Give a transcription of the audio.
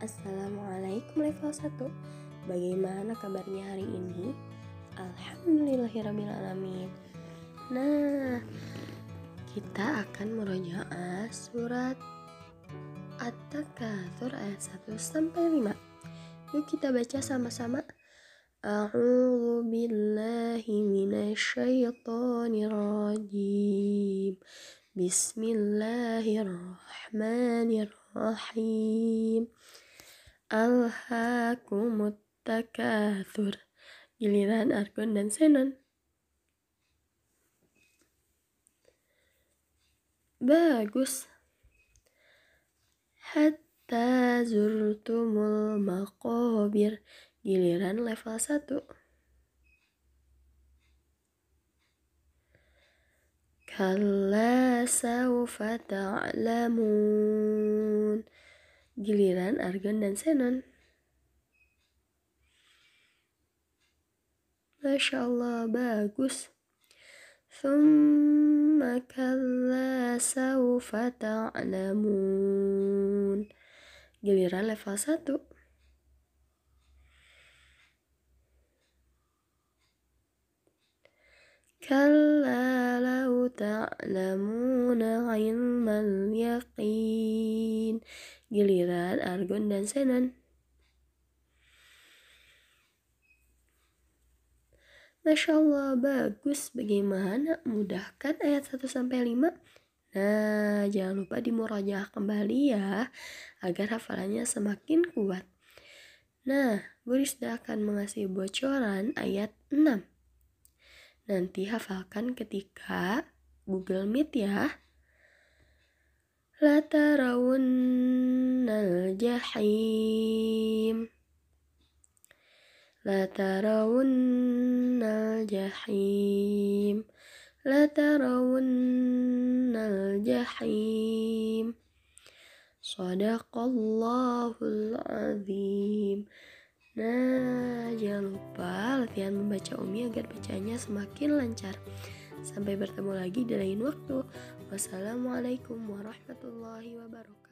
Assalamualaikum level 1 Bagaimana kabarnya hari ini? Alhamdulillahirrabbilalamin. Nah, kita akan merojaah surat At-Takatsur ayat 1 sampai 5 Yuk kita baca sama-sama. A'udzu billahi minasyaitonir rajim Bismillahirrahmanirrahim Alhaakumut takathur Giliran Argon dan Senon. Bagus. Hatta zurtumul maqabir. Giliran level 1 Kalla saufa ta'lamun giliran argon dan xenon. Masya Allah, bagus. Thumma kalla sawfa ta'lamun. Giliran level 1. Kalla lau ta'lamuna ilmal yaqin giliran argon dan xenon. Masya Allah, bagus. Bagaimana? Mudahkan ayat 1-5? Nah, jangan lupa dimurajah kembali ya, agar hafalannya semakin kuat. Nah, Buris sudah akan mengasih bocoran ayat 6. Nanti hafalkan ketika Google Meet ya. Latarawun الجحيم لترون الجحيم لترون الجحيم صدق الله العظيم Nah, jangan lupa latihan membaca Umi agar bacanya semakin lancar. Sampai bertemu lagi di lain waktu. Wassalamualaikum warahmatullahi wabarakatuh.